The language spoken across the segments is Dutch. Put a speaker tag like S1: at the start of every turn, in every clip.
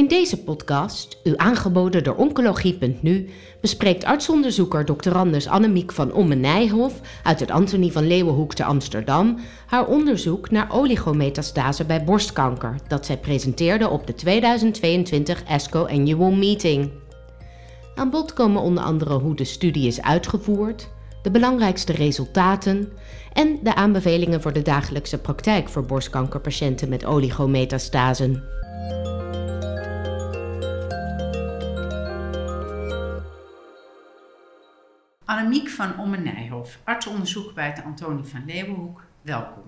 S1: In deze podcast, u aangeboden door Oncologie.nu, bespreekt artsonderzoeker Dr. Anders Annemiek van Omme Nijhoff uit het Antonie van Leeuwenhoek te Amsterdam haar onderzoek naar oligometastase bij borstkanker dat zij presenteerde op de 2022 ESCO Annual Meeting. Aan bod komen onder andere hoe de studie is uitgevoerd, de belangrijkste resultaten en de aanbevelingen voor de dagelijkse praktijk voor borstkankerpatiënten met oligometastasen.
S2: Annemiek van Omme Nijhoff, artsonderzoeker bij het Antonie van Leeuwenhoek. Welkom.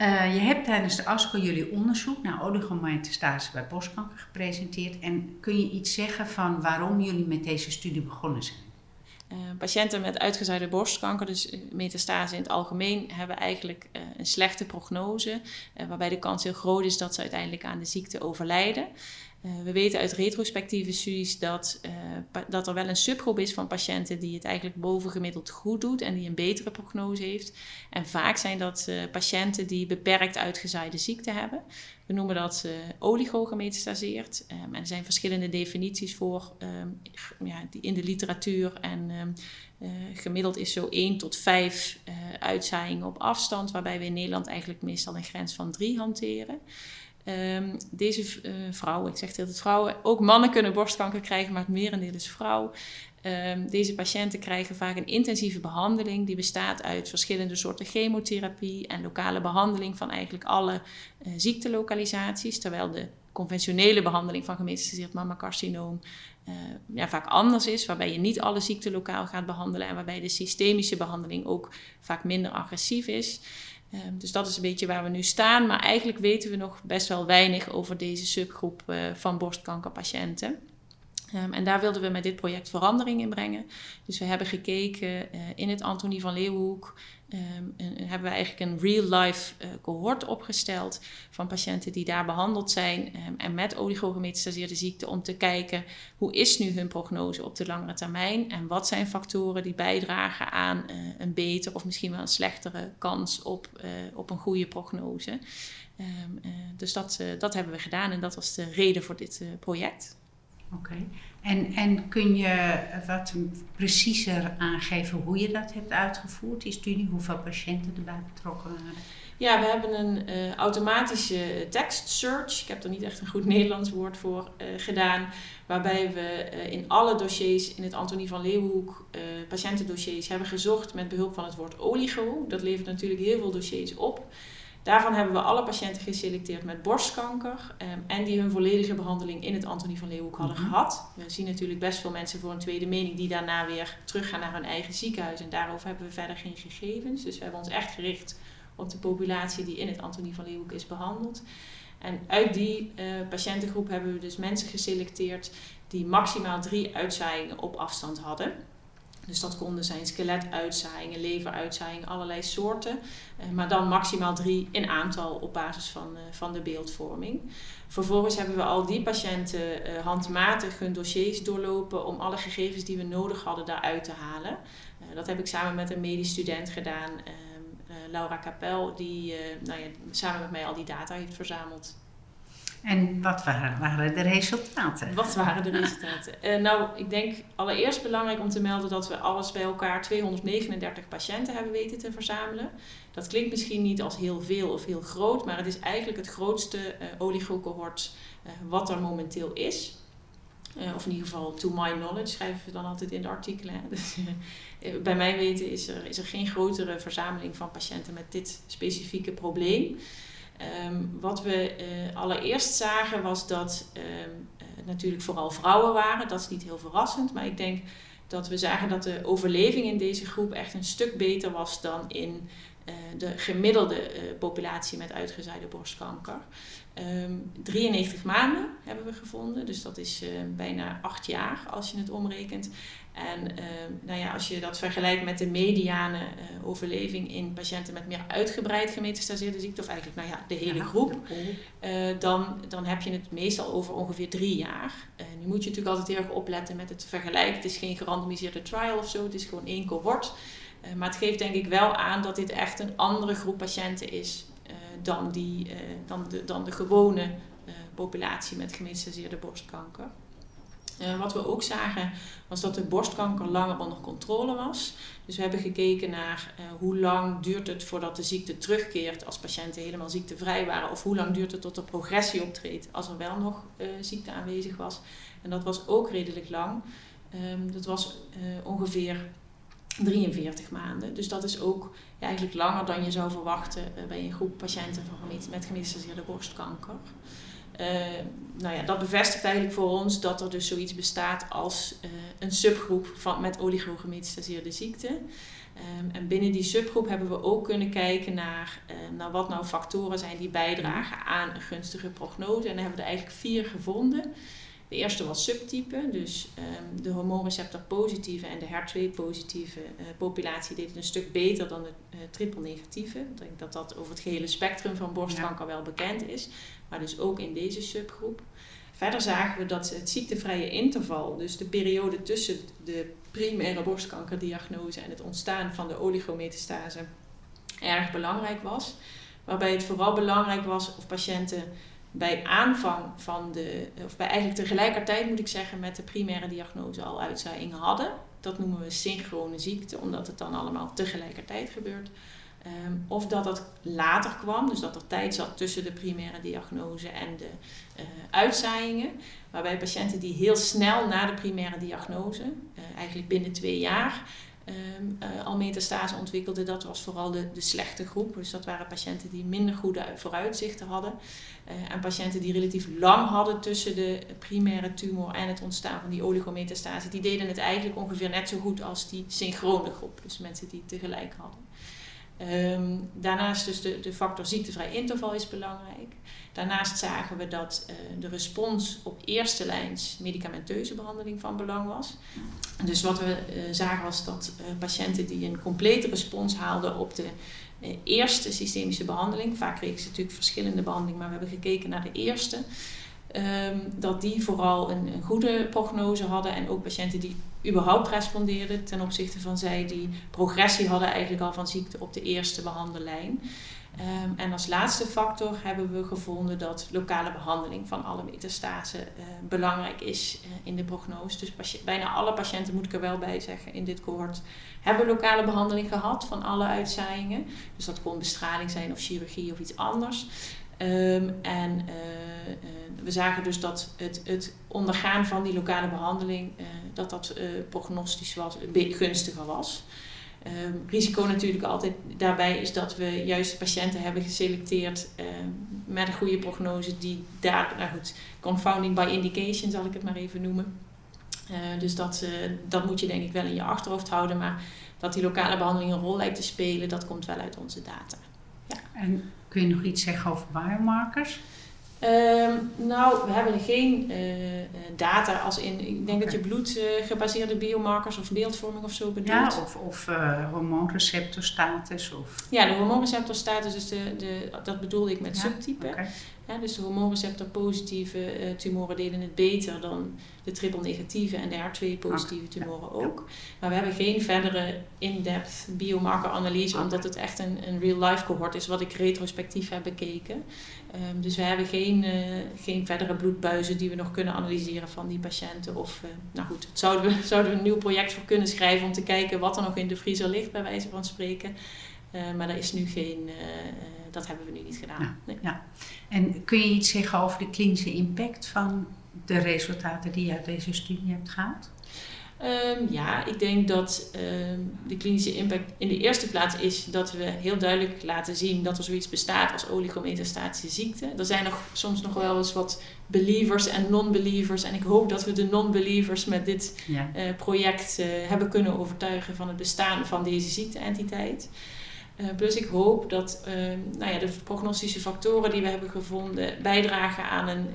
S2: Uh, je hebt tijdens de ASCO jullie onderzoek naar oligometastasen bij borstkanker gepresenteerd. En kun je iets zeggen van waarom jullie met deze studie begonnen zijn?
S3: Uh, patiënten met uitgezaaide borstkanker, dus eh, metastase in het algemeen, hebben eigenlijk een slechte prognose, waarbij de kans heel groot is dat ze uiteindelijk aan de ziekte overlijden. Uh, we weten uit retrospectieve studies dat, uh, dat er wel een subgroep is van patiënten die het eigenlijk bovengemiddeld goed doet en die een betere prognose heeft. En vaak zijn dat uh, patiënten die beperkt uitgezaaide ziekte hebben. We noemen dat oligogemetastaseerd. Um, en er zijn verschillende definities voor um, ja, die in de literatuur. En um, gemiddeld is zo 1 tot 5 uitzaaiingen op afstand, waarbij we in Nederland eigenlijk meestal een grens van 3 hanteren. Um, deze uh, vrouwen, ik zeg altijd vrouwen, ook mannen kunnen borstkanker krijgen, maar het merendeel is vrouw. Um, deze patiënten krijgen vaak een intensieve behandeling die bestaat uit verschillende soorten chemotherapie en lokale behandeling van eigenlijk alle uh, ziektelokalisaties, terwijl de conventionele behandeling van gemetastaseerd mammacarcinoom uh, ja, vaak anders is, waarbij je niet alle ziekten lokaal gaat behandelen en waarbij de systemische behandeling ook vaak minder agressief is. Um, dus dat is een beetje waar we nu staan. Maar eigenlijk weten we nog best wel weinig over deze subgroep uh, van borstkankerpatiënten. Um, en daar wilden we met dit project verandering in brengen. Dus we hebben gekeken uh, in het Antonie van Leeuwenhoek um, hebben we eigenlijk een real-life uh, cohort opgesteld van patiënten die daar behandeld zijn um, en met oligogemetastaseerde ziekte om te kijken hoe is nu hun prognose op de langere termijn en wat zijn factoren die bijdragen aan uh, een beter of misschien wel een slechtere kans op, uh, op een goede prognose. Um, dus dat, dat hebben we gedaan en dat was de reden voor dit project.
S2: Oké. En, en kun je wat preciezer aangeven hoe je dat hebt uitgevoerd, die studie, hoeveel patiënten erbij betrokken waren?
S3: Ja, we hebben een uh, automatische text search, ik heb er niet echt een goed Nederlands woord voor uh, gedaan, waarbij we uh, in alle dossiers in het Antonie van Leeuwenhoek patiëntendossiers hebben gezocht met behulp van het woord oligo. Dat levert natuurlijk heel veel dossiers op. Daarvan hebben we alle patiënten geselecteerd met borstkanker um, en die hun volledige behandeling in het Antonie van Leeuwenhoek hadden mm-hmm. gehad. We zien natuurlijk best veel mensen voor een tweede mening die daarna weer teruggaan naar hun eigen ziekenhuis en daarover hebben we verder geen gegevens. Dus we hebben ons echt gericht op de populatie die in het Antonie van Leeuwenhoek is behandeld. En uit die uh, patiëntengroep hebben we dus mensen geselecteerd die maximaal drie uitzaaiingen op afstand hadden. Dus dat konden zijn skeletuitzaaiingen, leveruitzaaiingen, allerlei soorten. Uh, maar dan maximaal drie in aantal op basis van, uh, van de beeldvorming. Vervolgens hebben we al die patiënten uh, handmatig hun dossiers doorlopen om alle gegevens die we nodig hadden daaruit te halen. dat heb ik samen met een medisch student gedaan, ehm, Laura Kapel, die nou ja, samen met mij al die data heeft verzameld.
S2: En wat waren, waren, de resultaten?
S3: Wat waren de resultaten? Uh, nou, ik denk allereerst belangrijk om te melden dat we alles bij elkaar 239 patiënten hebben weten te verzamelen. Dat klinkt misschien niet als heel veel of heel groot, maar het is eigenlijk het grootste uh, oligocohort uh, wat er momenteel is. of in ieder geval, to my knowledge, schrijven we dan altijd in de artikelen. Dus, bij mijn weten is er, is er geen grotere verzameling van patiënten met dit specifieke probleem. Um, wat we uh, allereerst zagen was dat um, uh, natuurlijk vooral vrouwen waren. Dat is niet heel verrassend, maar ik denk dat we zagen dat de overleving in deze groep echt een stuk beter was dan in de gemiddelde populatie met uitgezaaide borstkanker. Um, 93 maanden hebben we gevonden, dus dat is bijna 8 jaar als je het omrekent. En uh, nou ja, als je dat vergelijkt met de mediane uh, overleving in patiënten met meer uitgebreid gemetastaseerde ziekte, of eigenlijk nou ja, de hele ja, groep, uh, dan, dan heb je het meestal over ongeveer drie jaar. nu moet je natuurlijk altijd heel erg opletten met het vergelijken. Het is geen gerandomiseerde trial of zo, het is gewoon één cohort. Maar het geeft denk ik wel aan dat dit echt een andere groep patiënten is dan, die, dan, de, dan de gewone populatie met gemetastaseerde borstkanker. Wat we ook zagen was dat de borstkanker langer onder controle was. Dus we hebben gekeken naar hoe lang duurt het voordat de ziekte terugkeert als patiënten helemaal ziektevrij waren. Of hoe lang duurt het tot er progressie optreedt als er wel nog ziekte aanwezig was. En dat was ook redelijk lang. Um, dat was ongeveer 43 maanden. Dus dat is ook ja, eigenlijk langer dan je zou verwachten bij een groep patiënten van met gemetastaseerde borstkanker. Uh, nou ja, dat bevestigt eigenlijk voor ons dat er dus zoiets bestaat als uh, een subgroep van, met oligogemetastaseerde ziekte. Um, en binnen die subgroep hebben we ook kunnen kijken naar, uh, wat nou factoren zijn die bijdragen aan een gunstige prognose. En daar hebben we er eigenlijk vier gevonden. De eerste was subtype, dus um, de hormoonreceptor positieve en de HER2-positieve uh, populatie deed het een stuk beter dan de uh, triple negatieve. Ik denk dat dat over het gehele spectrum van borstkanker ja. wel bekend is, maar dus ook in deze subgroep. Verder zagen we dat het ziektevrije interval, dus de periode tussen de primaire borstkankerdiagnose en het ontstaan van de oligometastase, erg belangrijk was. Waarbij het vooral belangrijk was of patiënten bij aanvang van de, of bij eigenlijk tegelijkertijd moet ik zeggen, met de primaire diagnose al uitzaaiingen hadden. Dat noemen we synchrone ziekte, omdat het dan allemaal tegelijkertijd gebeurt. Um, of dat het later kwam, dus dat er tijd zat tussen de primaire diagnose en de uh, uitzaaiingen. Waarbij patiënten die heel snel na de primaire diagnose, uh, eigenlijk binnen twee jaar, um, uh, al metastase ontwikkelden, dat was vooral de, de slechte groep. Dus dat waren patiënten die minder goede vooruitzichten hadden. Uh, en patiënten die relatief lang hadden tussen de primaire tumor en het ontstaan van die oligometastase, die deden het eigenlijk ongeveer net zo goed als die synchrone groep. Dus mensen die tegelijk hadden. Um, daarnaast dus de, de factor ziektevrij interval is belangrijk. Daarnaast zagen we dat uh, de respons op eerste lijns medicamenteuze behandeling van belang was. Dus wat we uh, zagen was dat uh, patiënten die een complete respons haalden op de eerste systemische behandeling, vaak kregen ze natuurlijk verschillende behandelingen, maar we hebben gekeken naar de eerste, um, dat die vooral een, een, goede prognose hadden en ook patiënten die überhaupt respondeerden ten opzichte van zij die progressie hadden eigenlijk al van ziekte op de eerste behandellijn. Um, en als laatste factor hebben we gevonden dat lokale behandeling van alle metastase uh, belangrijk is uh, in de prognose. Dus bijna alle patiënten, moet ik er wel bij zeggen, in dit cohort hebben lokale behandeling gehad van alle uitzaaiingen. Dus dat kon bestraling zijn of chirurgie of iets anders. Um, en uh, we zagen dus dat het, het, ondergaan van die lokale behandeling, dat dat prognostisch was, gunstiger was. Um, risico natuurlijk altijd daarbij is dat we juist patiënten hebben geselecteerd um, met een goede prognose die daar, nou goed, confounding by indication zal ik het maar even noemen. Uh, dus dat, uh, dat moet je denk ik wel in je achterhoofd houden, maar dat die lokale behandeling een rol lijkt te spelen, dat komt wel uit onze data.
S2: Ja. En kun je nog iets zeggen over biomarkers?
S3: Um, nou, we hebben geen uh, data als in, ik denk okay. dat je bloedgebaseerde uh, biomarkers of beeldvorming of zo bedoelt.
S2: Ja, of, of uh, hormoonreceptorstatus. Of...
S3: Ja, de hormoonreceptorstatus, is de, de, dat bedoelde ik met ja? subtype. Okay. Ja, dus de hormoonreceptor positieve uh, tumoren deden het beter dan de triple negatieve en de HER2 positieve tumoren ja. ook. Maar we hebben geen verdere in-depth biomarker analyse, okay. omdat het echt een, een real-life cohort is wat ik retrospectief heb bekeken. Um, dus we hebben geen, uh, geen verdere bloedbuizen die we nog kunnen analyseren van die patiënten. Of, uh, nou goed, zouden we, zouden we een nieuw project voor kunnen schrijven om te kijken wat er nog in de vriezer ligt, bij wijze van spreken. Maar daar is nu geen, dat hebben we nu niet gedaan.
S2: Ja, nee. ja. En kun je iets zeggen over de klinische impact van de resultaten die je uit deze studie hebt gehaald?
S3: Um, ja, ik denk dat um, de klinische impact in de eerste plaats is dat we heel duidelijk laten zien dat er zoiets bestaat als oligometastatische ziekte. Er zijn nog, soms nog wel eens wat believers en non-believers. En ik hoop dat we de non-believers met dit ja. uh, project uh, hebben kunnen overtuigen van het bestaan van deze ziekteentiteit. Uh, plus ik hoop dat nou ja, de prognostische factoren die we hebben gevonden bijdragen aan een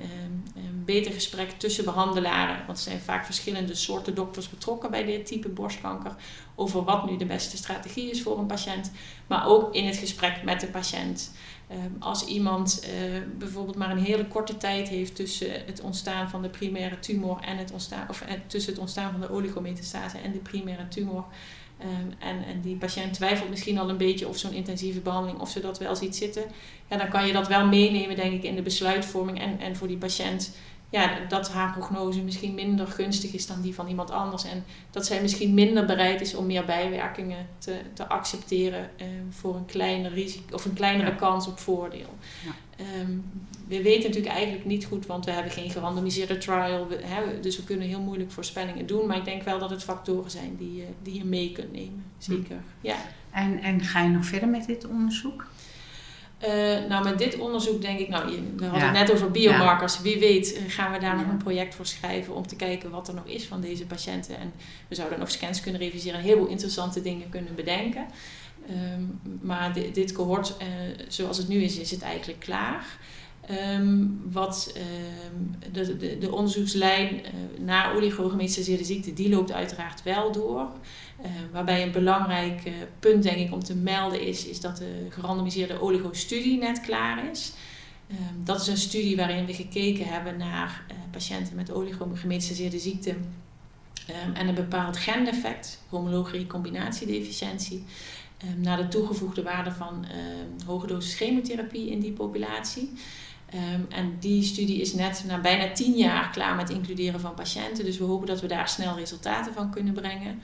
S3: beter gesprek tussen behandelaren. Want er zijn vaak verschillende soorten dokters betrokken bij dit type borstkanker. Over wat nu de beste strategie is voor een patiënt. Maar ook in het gesprek met de patiënt. Um, als iemand uh, bijvoorbeeld maar een hele korte tijd heeft tussen het ontstaan van de primaire tumor en het ontstaan, of uh, tussen het ontstaan van de oligometastase en de primaire tumor. Ehm, en, en die patiënt twijfelt misschien al een beetje of zo'n intensieve behandeling, of ze dat wel ziet zitten. Ja, dan kan je dat wel meenemen, denk ik, in de besluitvorming. En, en voor die patiënt ja, dat haar prognose misschien minder gunstig is dan die van iemand anders. En dat zij misschien minder bereid is om meer bijwerkingen te, te accepteren eh, voor een kleiner risico of een kleinere kans op voordeel. Ja. Ehm, we weten natuurlijk eigenlijk niet goed, want we hebben geen gerandomiseerde trial. We, hè, dus we kunnen heel moeilijk voorspellingen doen. Maar ik denk wel dat het factoren zijn die, die je mee kunt nemen. Zeker. Ja.
S2: En, en ga je nog verder met dit onderzoek?
S3: Uh, nou, met dit onderzoek denk ik, nou, we hadden het net over biomarkers. Wie weet uh, gaan we daar nog een project voor schrijven om te kijken wat er nog is van deze patiënten. En we zouden nog scans kunnen reviseren en heel veel interessante dingen kunnen bedenken. Um, maar dit, dit cohort, uh, zoals het nu is, is het eigenlijk klaar. Um, wat um, de, de, de, onderzoekslijn uh, naar oligogemetiseerde ziekte, die loopt uiteraard wel door. Uh, waarbij een belangrijk uh, punt denk ik om te melden is, is dat de gerandomiseerde oligo-studie net klaar is. Um, dat is een studie waarin we gekeken hebben naar patiënten met oligogemetiseerde ziekte en een bepaald gendefect, homologe recombinatiedeficiëntie. naar de toegevoegde waarde van hoge dosis chemotherapie in die populatie. Um, en die studie is net na bijna tien jaar klaar met includeren van patiënten. Dus we hopen dat we daar snel resultaten van kunnen brengen.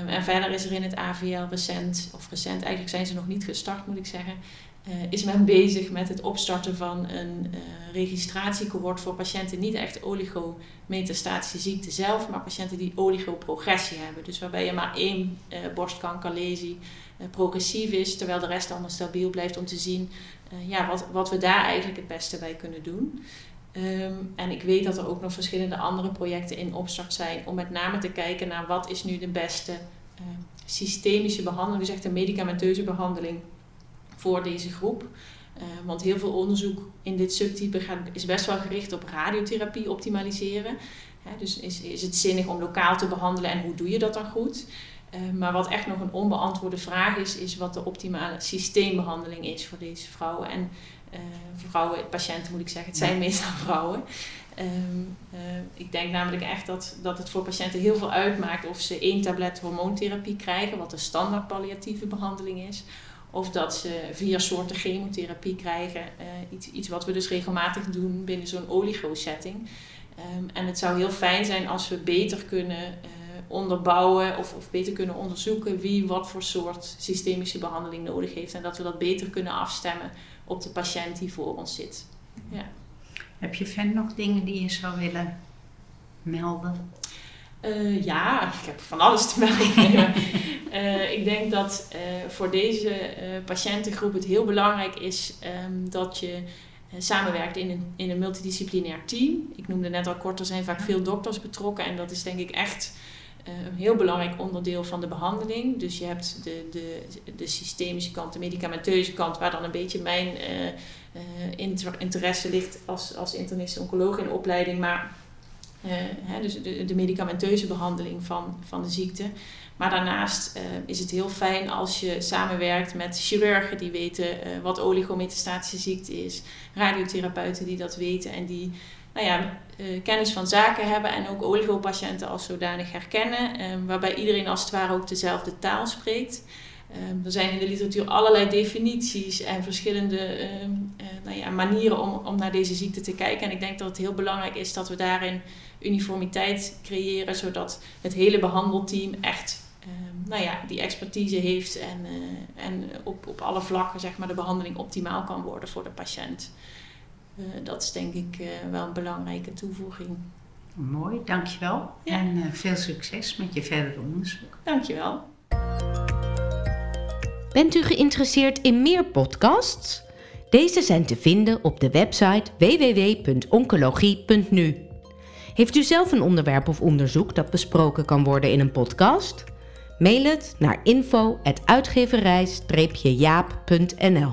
S3: Um, en verder is er in het AVL recent, of recent, eigenlijk zijn ze nog niet gestart moet ik zeggen, uh, is men bezig met het opstarten van een uh, registratiecohort voor patiënten niet echt oligometastatische ziekte zelf, maar patiënten die oligoprogressie hebben. Dus waarbij je maar één uh, borstkankerlesie progressief is, terwijl de rest allemaal stabiel blijft om te zien uh, ja, wat, wat we daar eigenlijk het beste bij kunnen doen. Um, en ik weet dat er ook nog verschillende andere projecten in opstart zijn om met name te kijken naar wat is nu de beste uh, systemische behandeling, dus echt een medicamenteuze behandeling voor deze groep. Uh, want heel veel onderzoek in dit subtype gaat, is best wel gericht op radiotherapie optimaliseren. dus is, is het zinnig om lokaal te behandelen en hoe doe je dat dan goed? Uh, maar wat echt nog een onbeantwoorde vraag is, is wat de optimale systeembehandeling is voor deze vrouwen. En uh, vrouwen, patiënten moet ik zeggen, het zijn meestal vrouwen. Um, uh, ik denk namelijk echt dat, dat het voor patiënten heel veel uitmaakt of ze één tablet hormoontherapie krijgen, wat de standaard palliatieve behandeling is. Of dat ze vier soorten chemotherapie krijgen. iets, iets wat we dus regelmatig doen binnen zo'n oligo-setting. Um, en het zou heel fijn zijn als we beter kunnen onderbouwen of, of beter kunnen onderzoeken wie wat voor soort systemische behandeling nodig heeft. En dat we dat beter kunnen afstemmen op de patiënt die voor ons zit. Ja.
S2: Heb je verder nog dingen die je zou willen melden?
S3: Uh, ja, ik heb van alles te melden. uh, ik denk dat uh, voor deze patiëntengroep het heel belangrijk is um, dat je samenwerkt in een, in een multidisciplinair team. Ik noemde net al kort, er zijn vaak veel dokters betrokken en dat is denk ik echt eh, een heel belangrijk onderdeel van de behandeling. Dus je hebt de, de, de systemische kant, de medicamenteuze kant, waar dan een beetje mijn uh, interesse ligt als, als internist-oncoloog in opleiding. Maar hè, dus de, de medicamenteuze behandeling van, van de ziekte. Maar daarnaast is het heel fijn als je samenwerkt met chirurgen die weten wat oligometastatische ziekte is, radiotherapeuten die dat weten en die nou ja, uh, kennis van zaken hebben en ook oligopatiënten als zodanig herkennen, um, waarbij iedereen als het ware ook dezelfde taal spreekt. Um, er zijn in de literatuur allerlei definities en verschillende um, uh, nou ja, manieren om, om naar deze ziekte te kijken. En ik denk dat het heel belangrijk is dat we daarin uniformiteit creëren, zodat het hele behandelteam echt nou ja, die expertise heeft en, uh, en op, op alle vlakken zeg maar, de behandeling optimaal kan worden voor de patiënt. Uh, dat is denk ik uh, wel een belangrijke toevoeging.
S2: Mooi, dankjewel. Ja. En uh, veel succes met je verdere onderzoek.
S3: Dankjewel.
S1: Bent u geïnteresseerd in meer podcasts? Deze zijn te vinden op de website www.oncologie.nu. Heeft u zelf een onderwerp of onderzoek dat besproken kan worden in een podcast? Mail het naar info.uitgeverij-jaap.nl